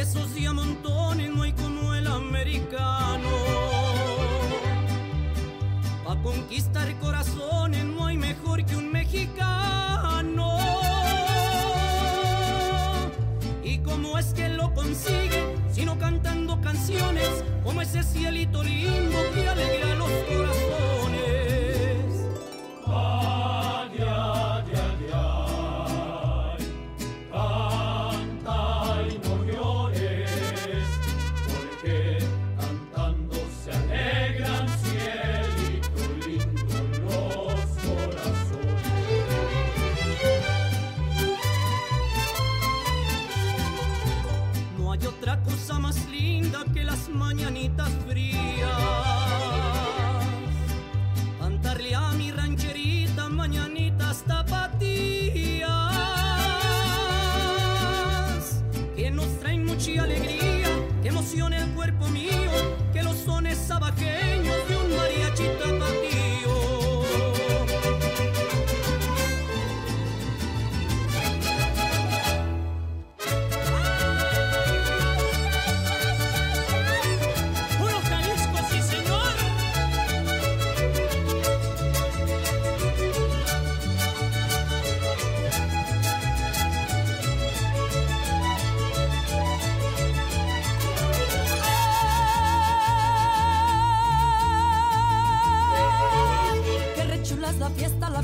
Esos diamontones no hay como el americano. Pa' conquistar corazones no hay mejor que un mexicano. ¿Y cómo es que lo consigue? Sino cantando canciones como ese cielito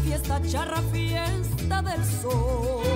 fiesta charra, fiesta del sol.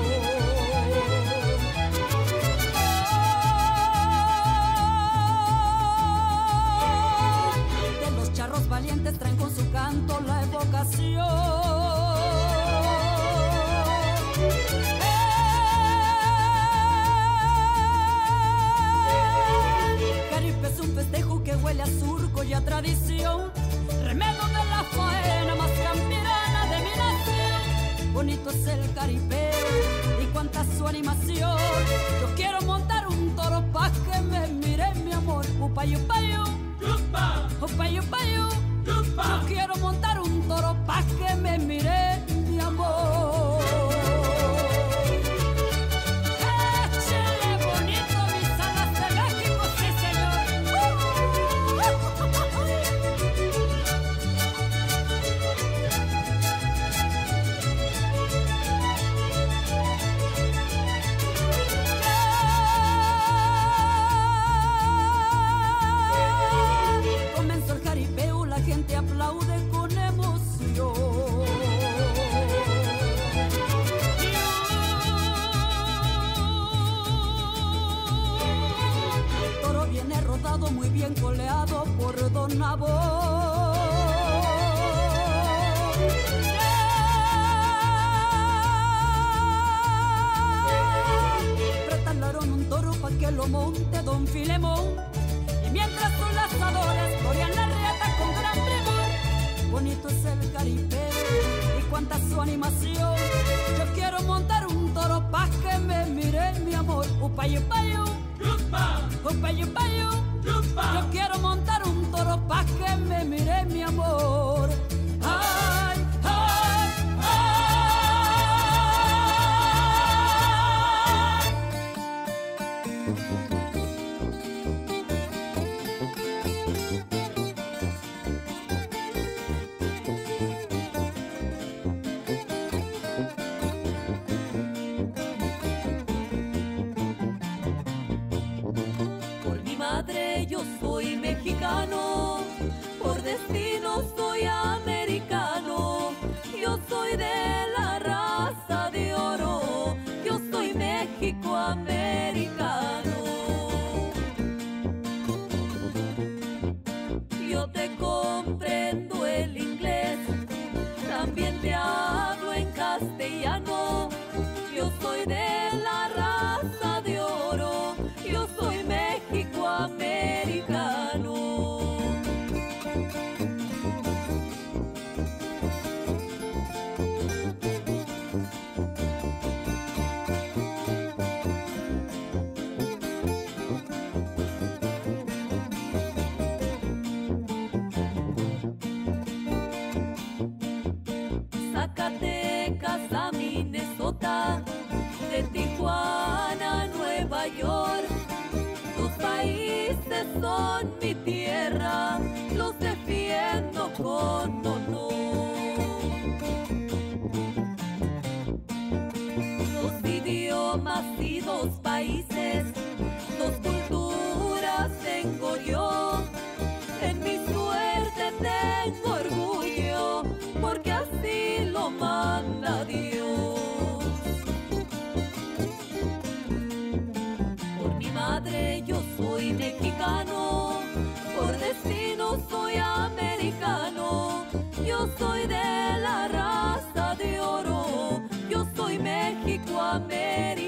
un filemón. Y mientras sus lazadoras florean la reata con gran rigor, bonito es el Caribe y cuánta su animación. Yo quiero montar un toro pa' que me mire mi amor. Upayo, upayo, upayo, upayo. Yo quiero montar un toro pa' que me mire mi amor. Ah. mexicano, por destino soy americano, yo soy de corazón, mi tierra, los de Yo soy de la raza de oro, yo soy México América.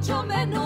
mucho menos.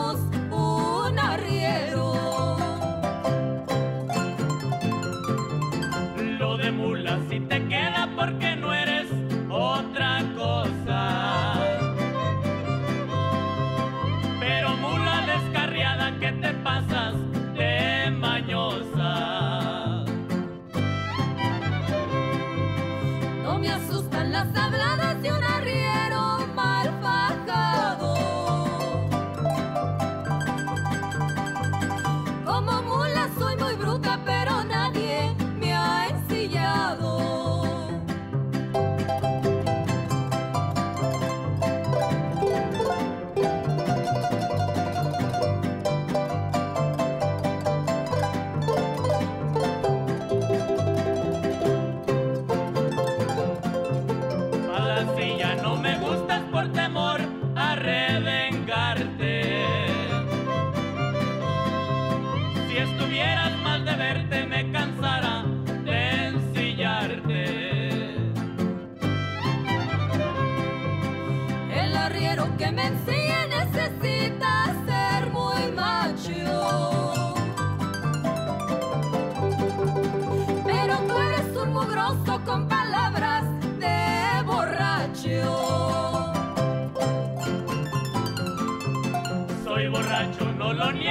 Colonia.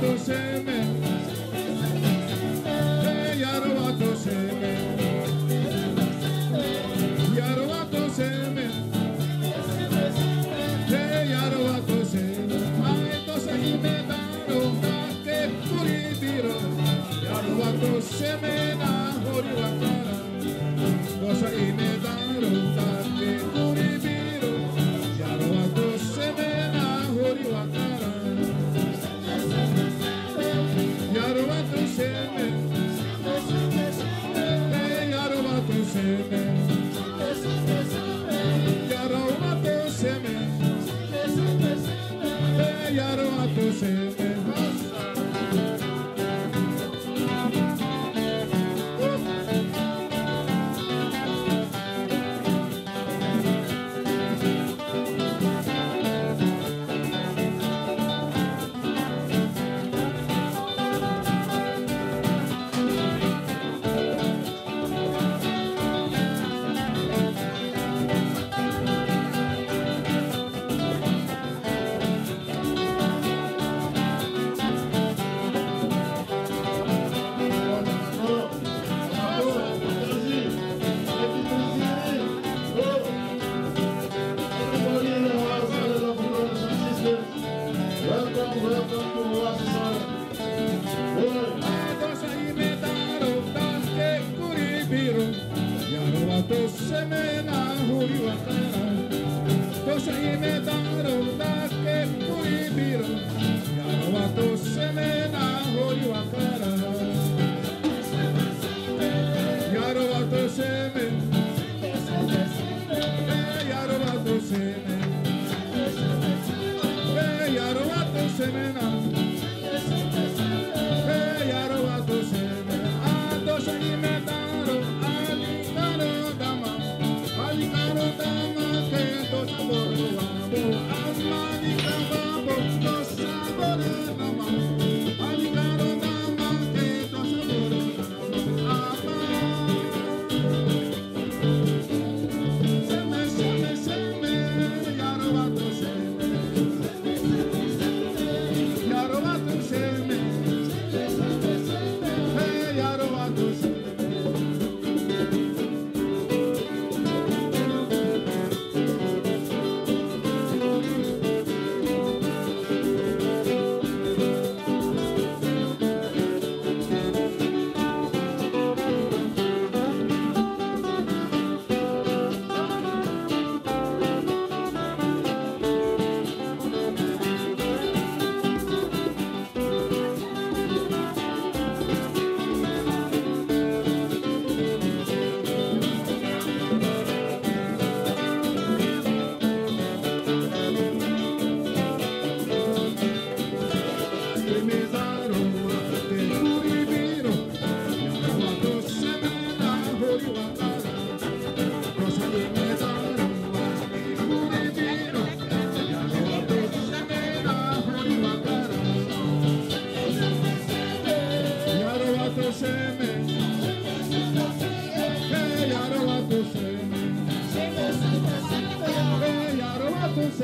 Kanaba dayo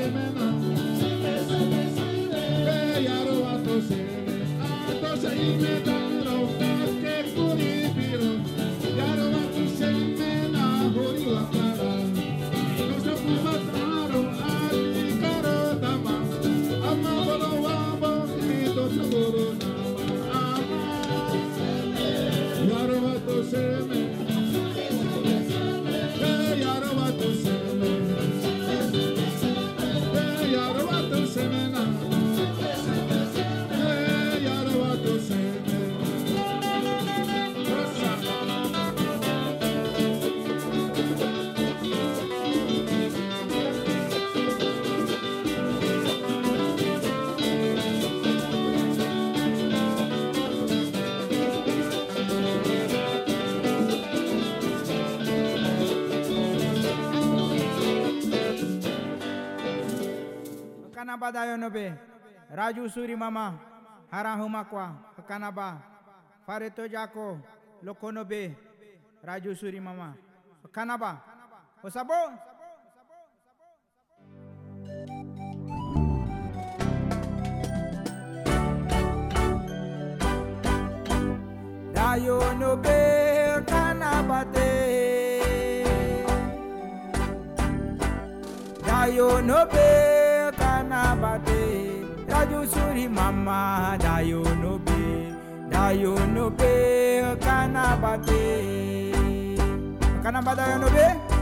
no be. Raju suri mama. Hara humakwa. Kanaba. Fareto Jako, Lokonobe, Raju Suri Mama, Kanaba, Osabo, Dayo no be kanabate Dayo no be kanabate Raju suri mama Dayo no be Dayo no be kanabate Kanabata dayo no be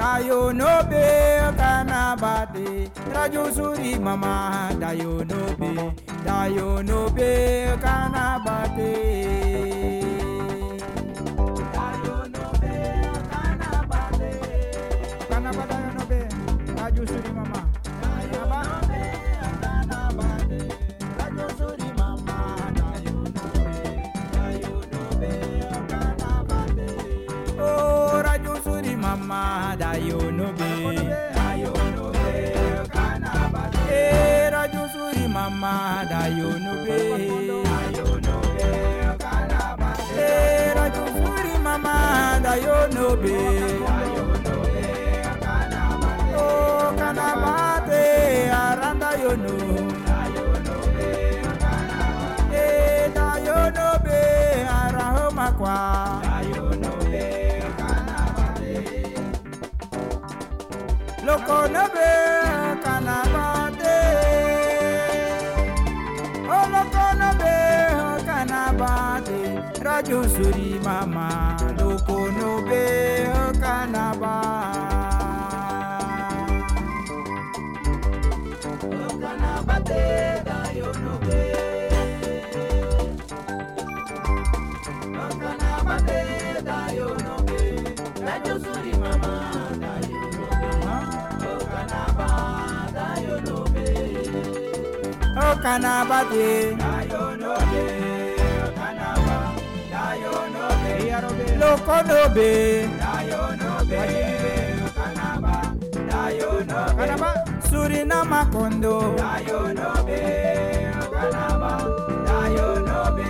Dayo no be kana bate. Raju suri mama dayo no be. Dayo no be kana bate. Dayo no be kana bate. No be. Raju suri mama. Suri mama dayo no be. Dayo no be kana bate. Raju mama dayo no be. Dayo no be kana. Oh, kana bate aranda yo no. Be kana bate. Eh, dayo no be araho Raju suri mama. Loko no be kana bate. Kana bate dayo no be. Kana bate dayo no be. Raju suri mama dayo no be. Kana bate dayo no be. Oh Loko no be dayo no be. Kana bate dayo no be. Kana Surinama kondo dayo no be. Kana bate dayo no be.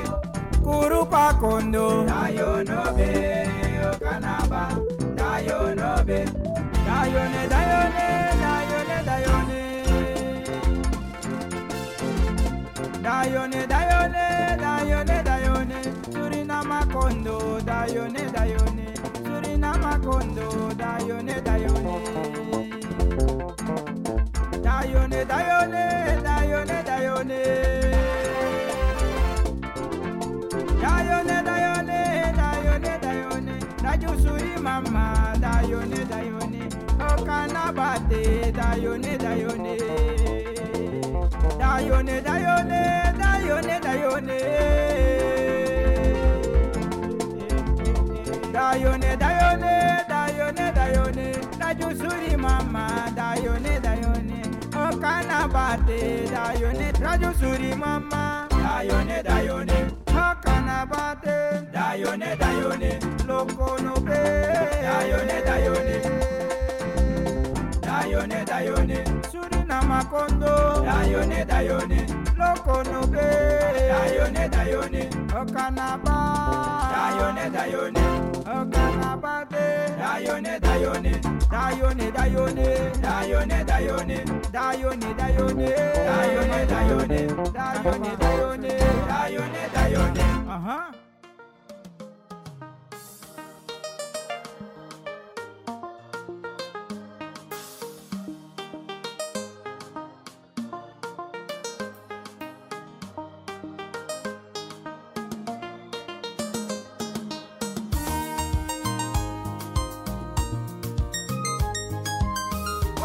Kurupa kondo dayo no be. Kana bate dayo no be. Dayo ne dayo ne dayo ne dayo ne. Dayone, dayone, dayone, dayone, Surinama kondo, dayone, dayone, Surinama kondo, dayone, dayone. Dayone, dayone, dayone, dayone. Dayone, dayone, dayone, dayone, Raju suri mama, dayone, dayone, Okana bate, dayone, dayone. Dayone, dayone, dayone, dayone. dayone dayone dayone dayone. Rajusuri mama dayone dayone. Okana bate dayone. Rajusuri mama dayone dayone. Okana bate dayone dayone. Lokono be dayone dayone. Dayone dayone. Churi na Makondo. Dayone, Dayone. Lokonobe. Dayone, Dayone. Okanaba. Dayone, Dayone. Okanabade. Dayone, Dayone. Dayone, Dayone. Dayone, Dayone. Dayone, Dayone. Dayone, Dayone. Dayone, Dayone. Dayone, Dayone. Uh-huh.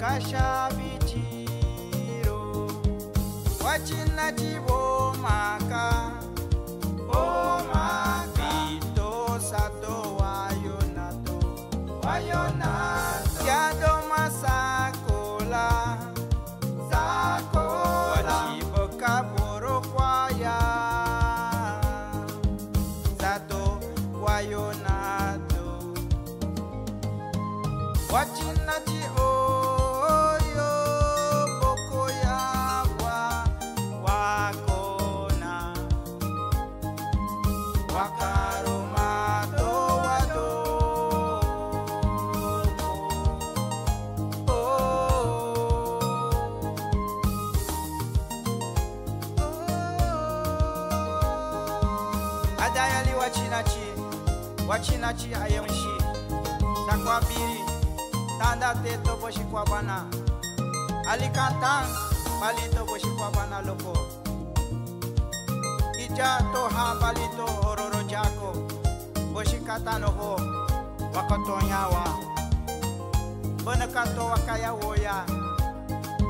kasha bitiro wachina chivo maka o maka ito sato wayona to wayona te topo și coabana Alicantan, pali topo și coabana loco Ija toha pali to hororo jako Boshi katano ho wakotonyawa Bana kato wakaya woya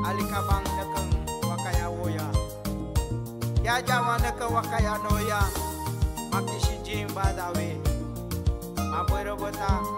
Alikabang nakang wakaya woya Ya jawa nakang wakaya noya Makishijin badawe Mabuero botak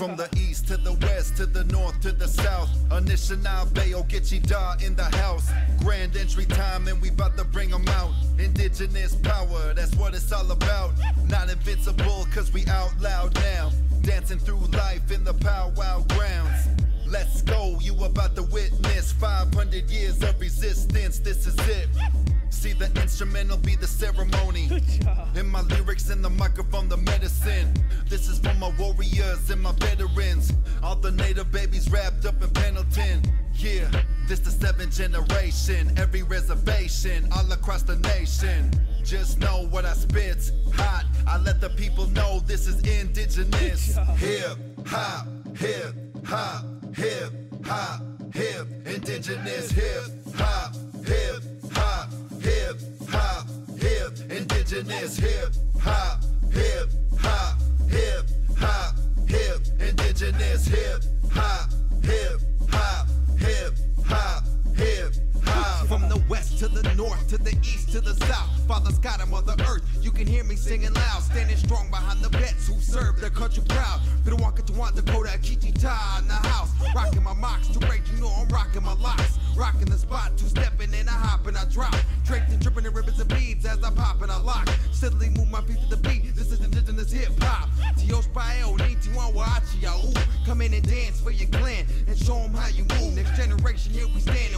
From the east to the west to the north to the south. Anishinaabe Ogechi in the house. Grand entry time and we to bring 'em out. Indigenous power, that's what it's all about. Not invincible cause we out loud now. Dancing through life in the powwow grounds. Let's go, you about to witness 500 years of resistance. This is it. See the instrumental be the ceremony. In my lyrics in the microphone, the medicine. This is for my warriors and my veterans. All the native babies wrapped up in Pendleton. Yeah, this the seventh generation. Every reservation all across the nation. Just know what I spit's hot. I let the people know this is indigenous. Hip hop, hip hop, hip hop, hip. Indigenous hip hop, hip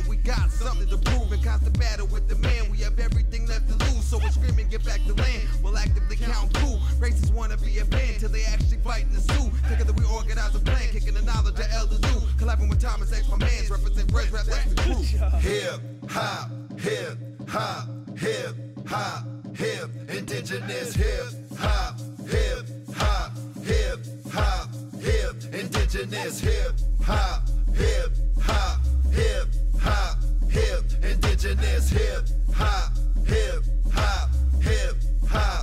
here we stand we got something to prove. In constant battle with the man, we have everything left to lose. So we're screaming, get back to land. We'll actively count cool. Racists wanna be a band till they actually fight in the zoo. Together we organize a plan, kicking the knowledge of elders do. Collabing with Thomas X, my mans, represent Res Rap, that's the crew. Hip hop, hip hop, hip hop, hip. Indigenous hip hop, hip hop, hip hop, hip. Indigenous hip hop, hip hop, hip hop, hip. Indigenous hip hop, hip hop, hip hop,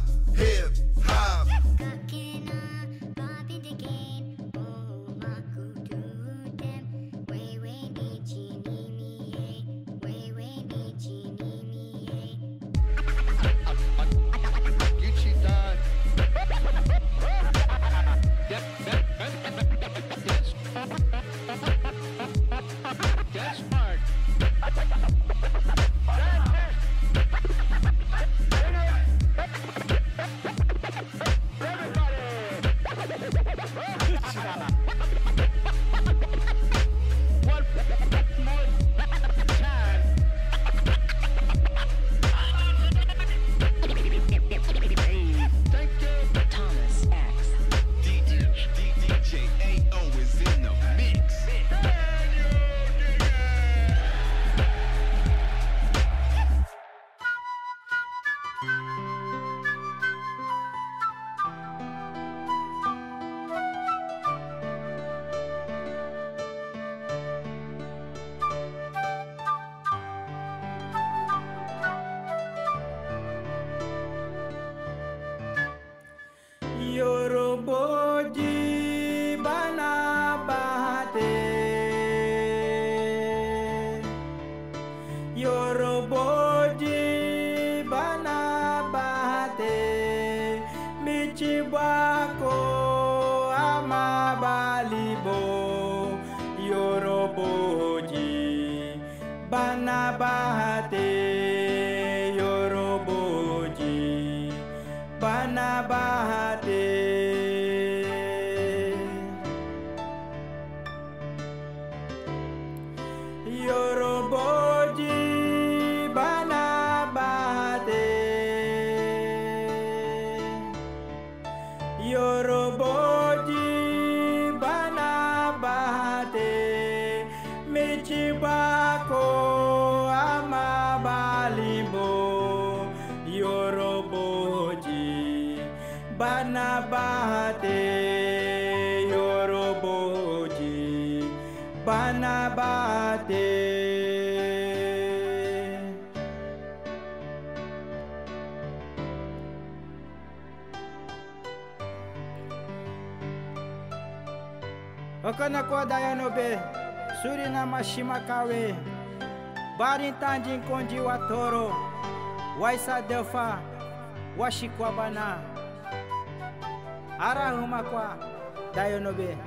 Namashimakawe. Barintandin Kondiwa Toro. Waisadelfa Washikwabana Arahumakwa. Dayonobe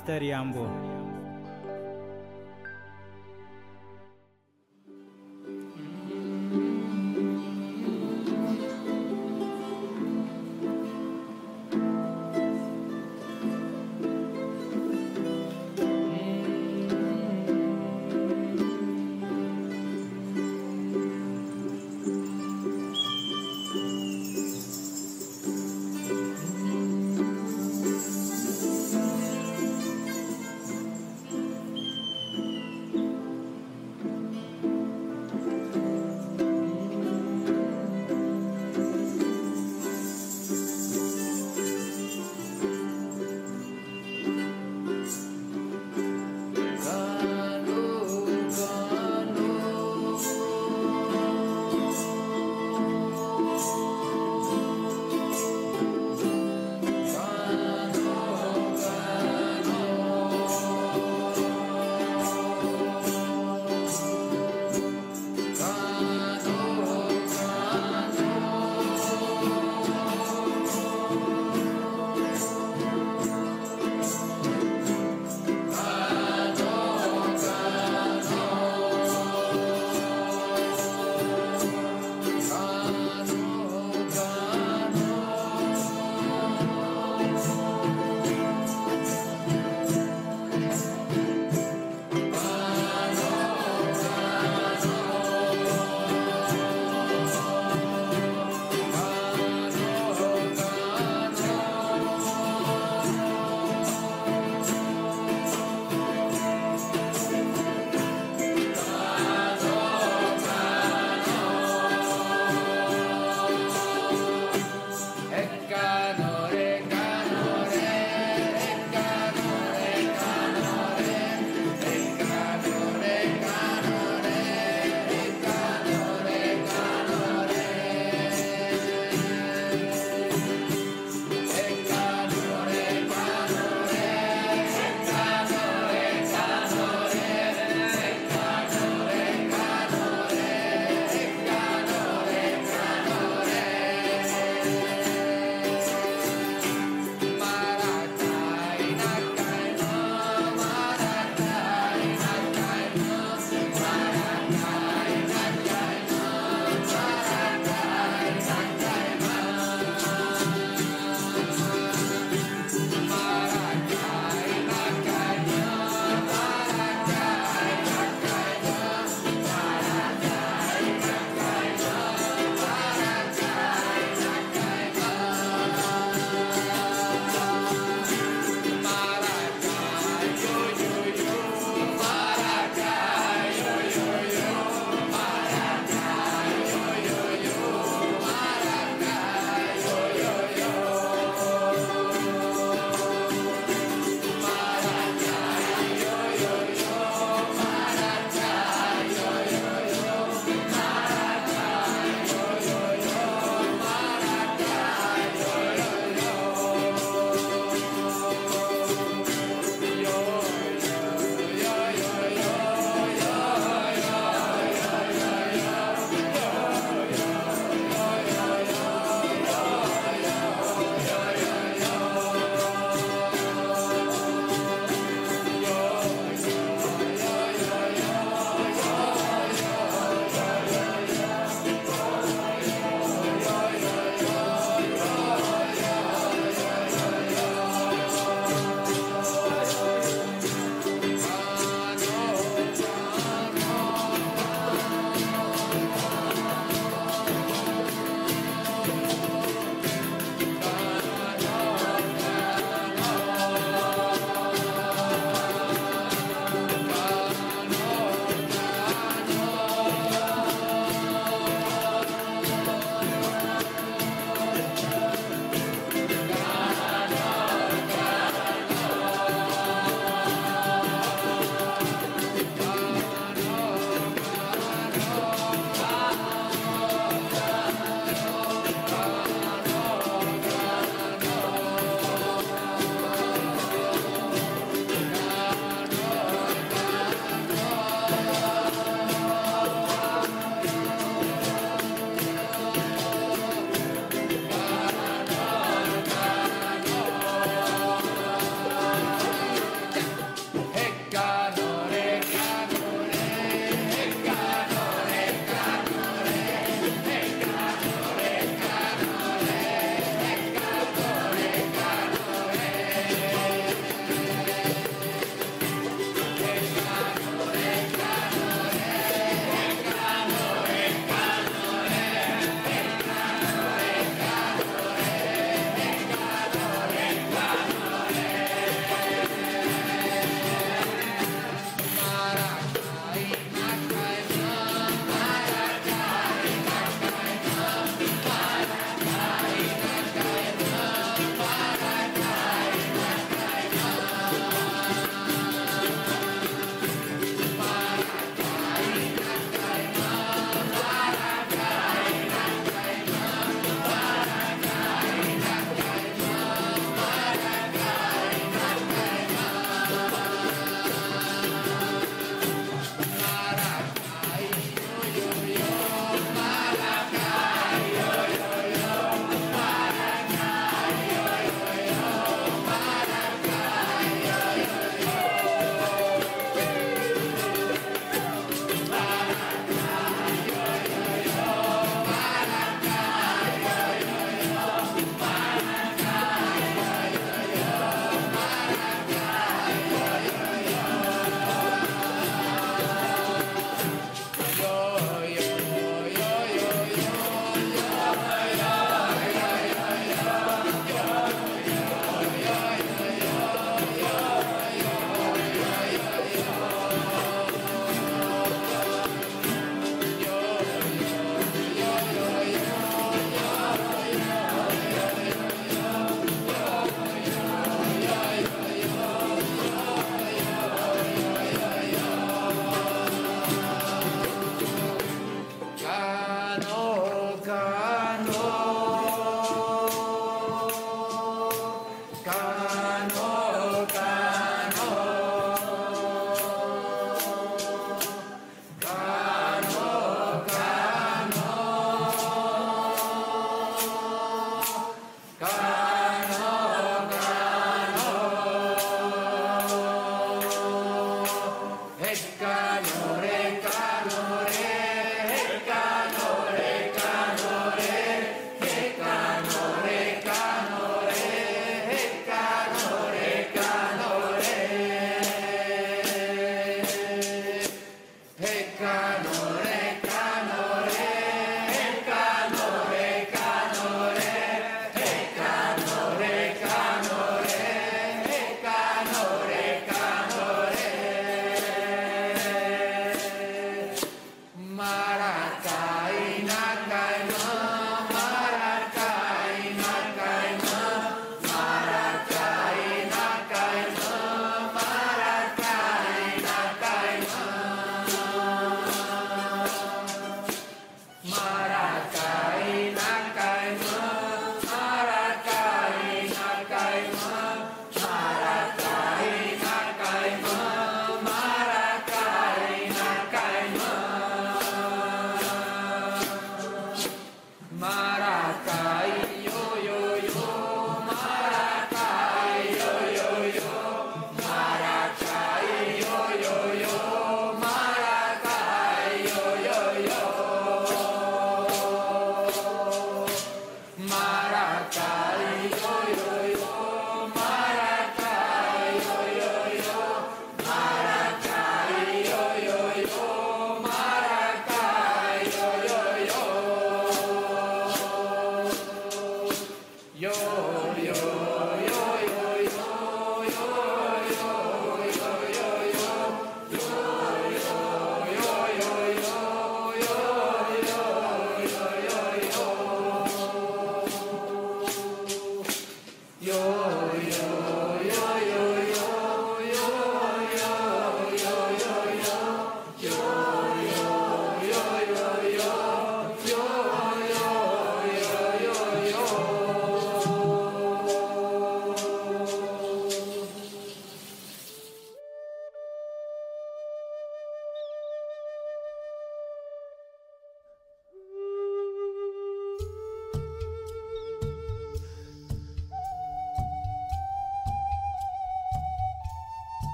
ئەستەریان بوو.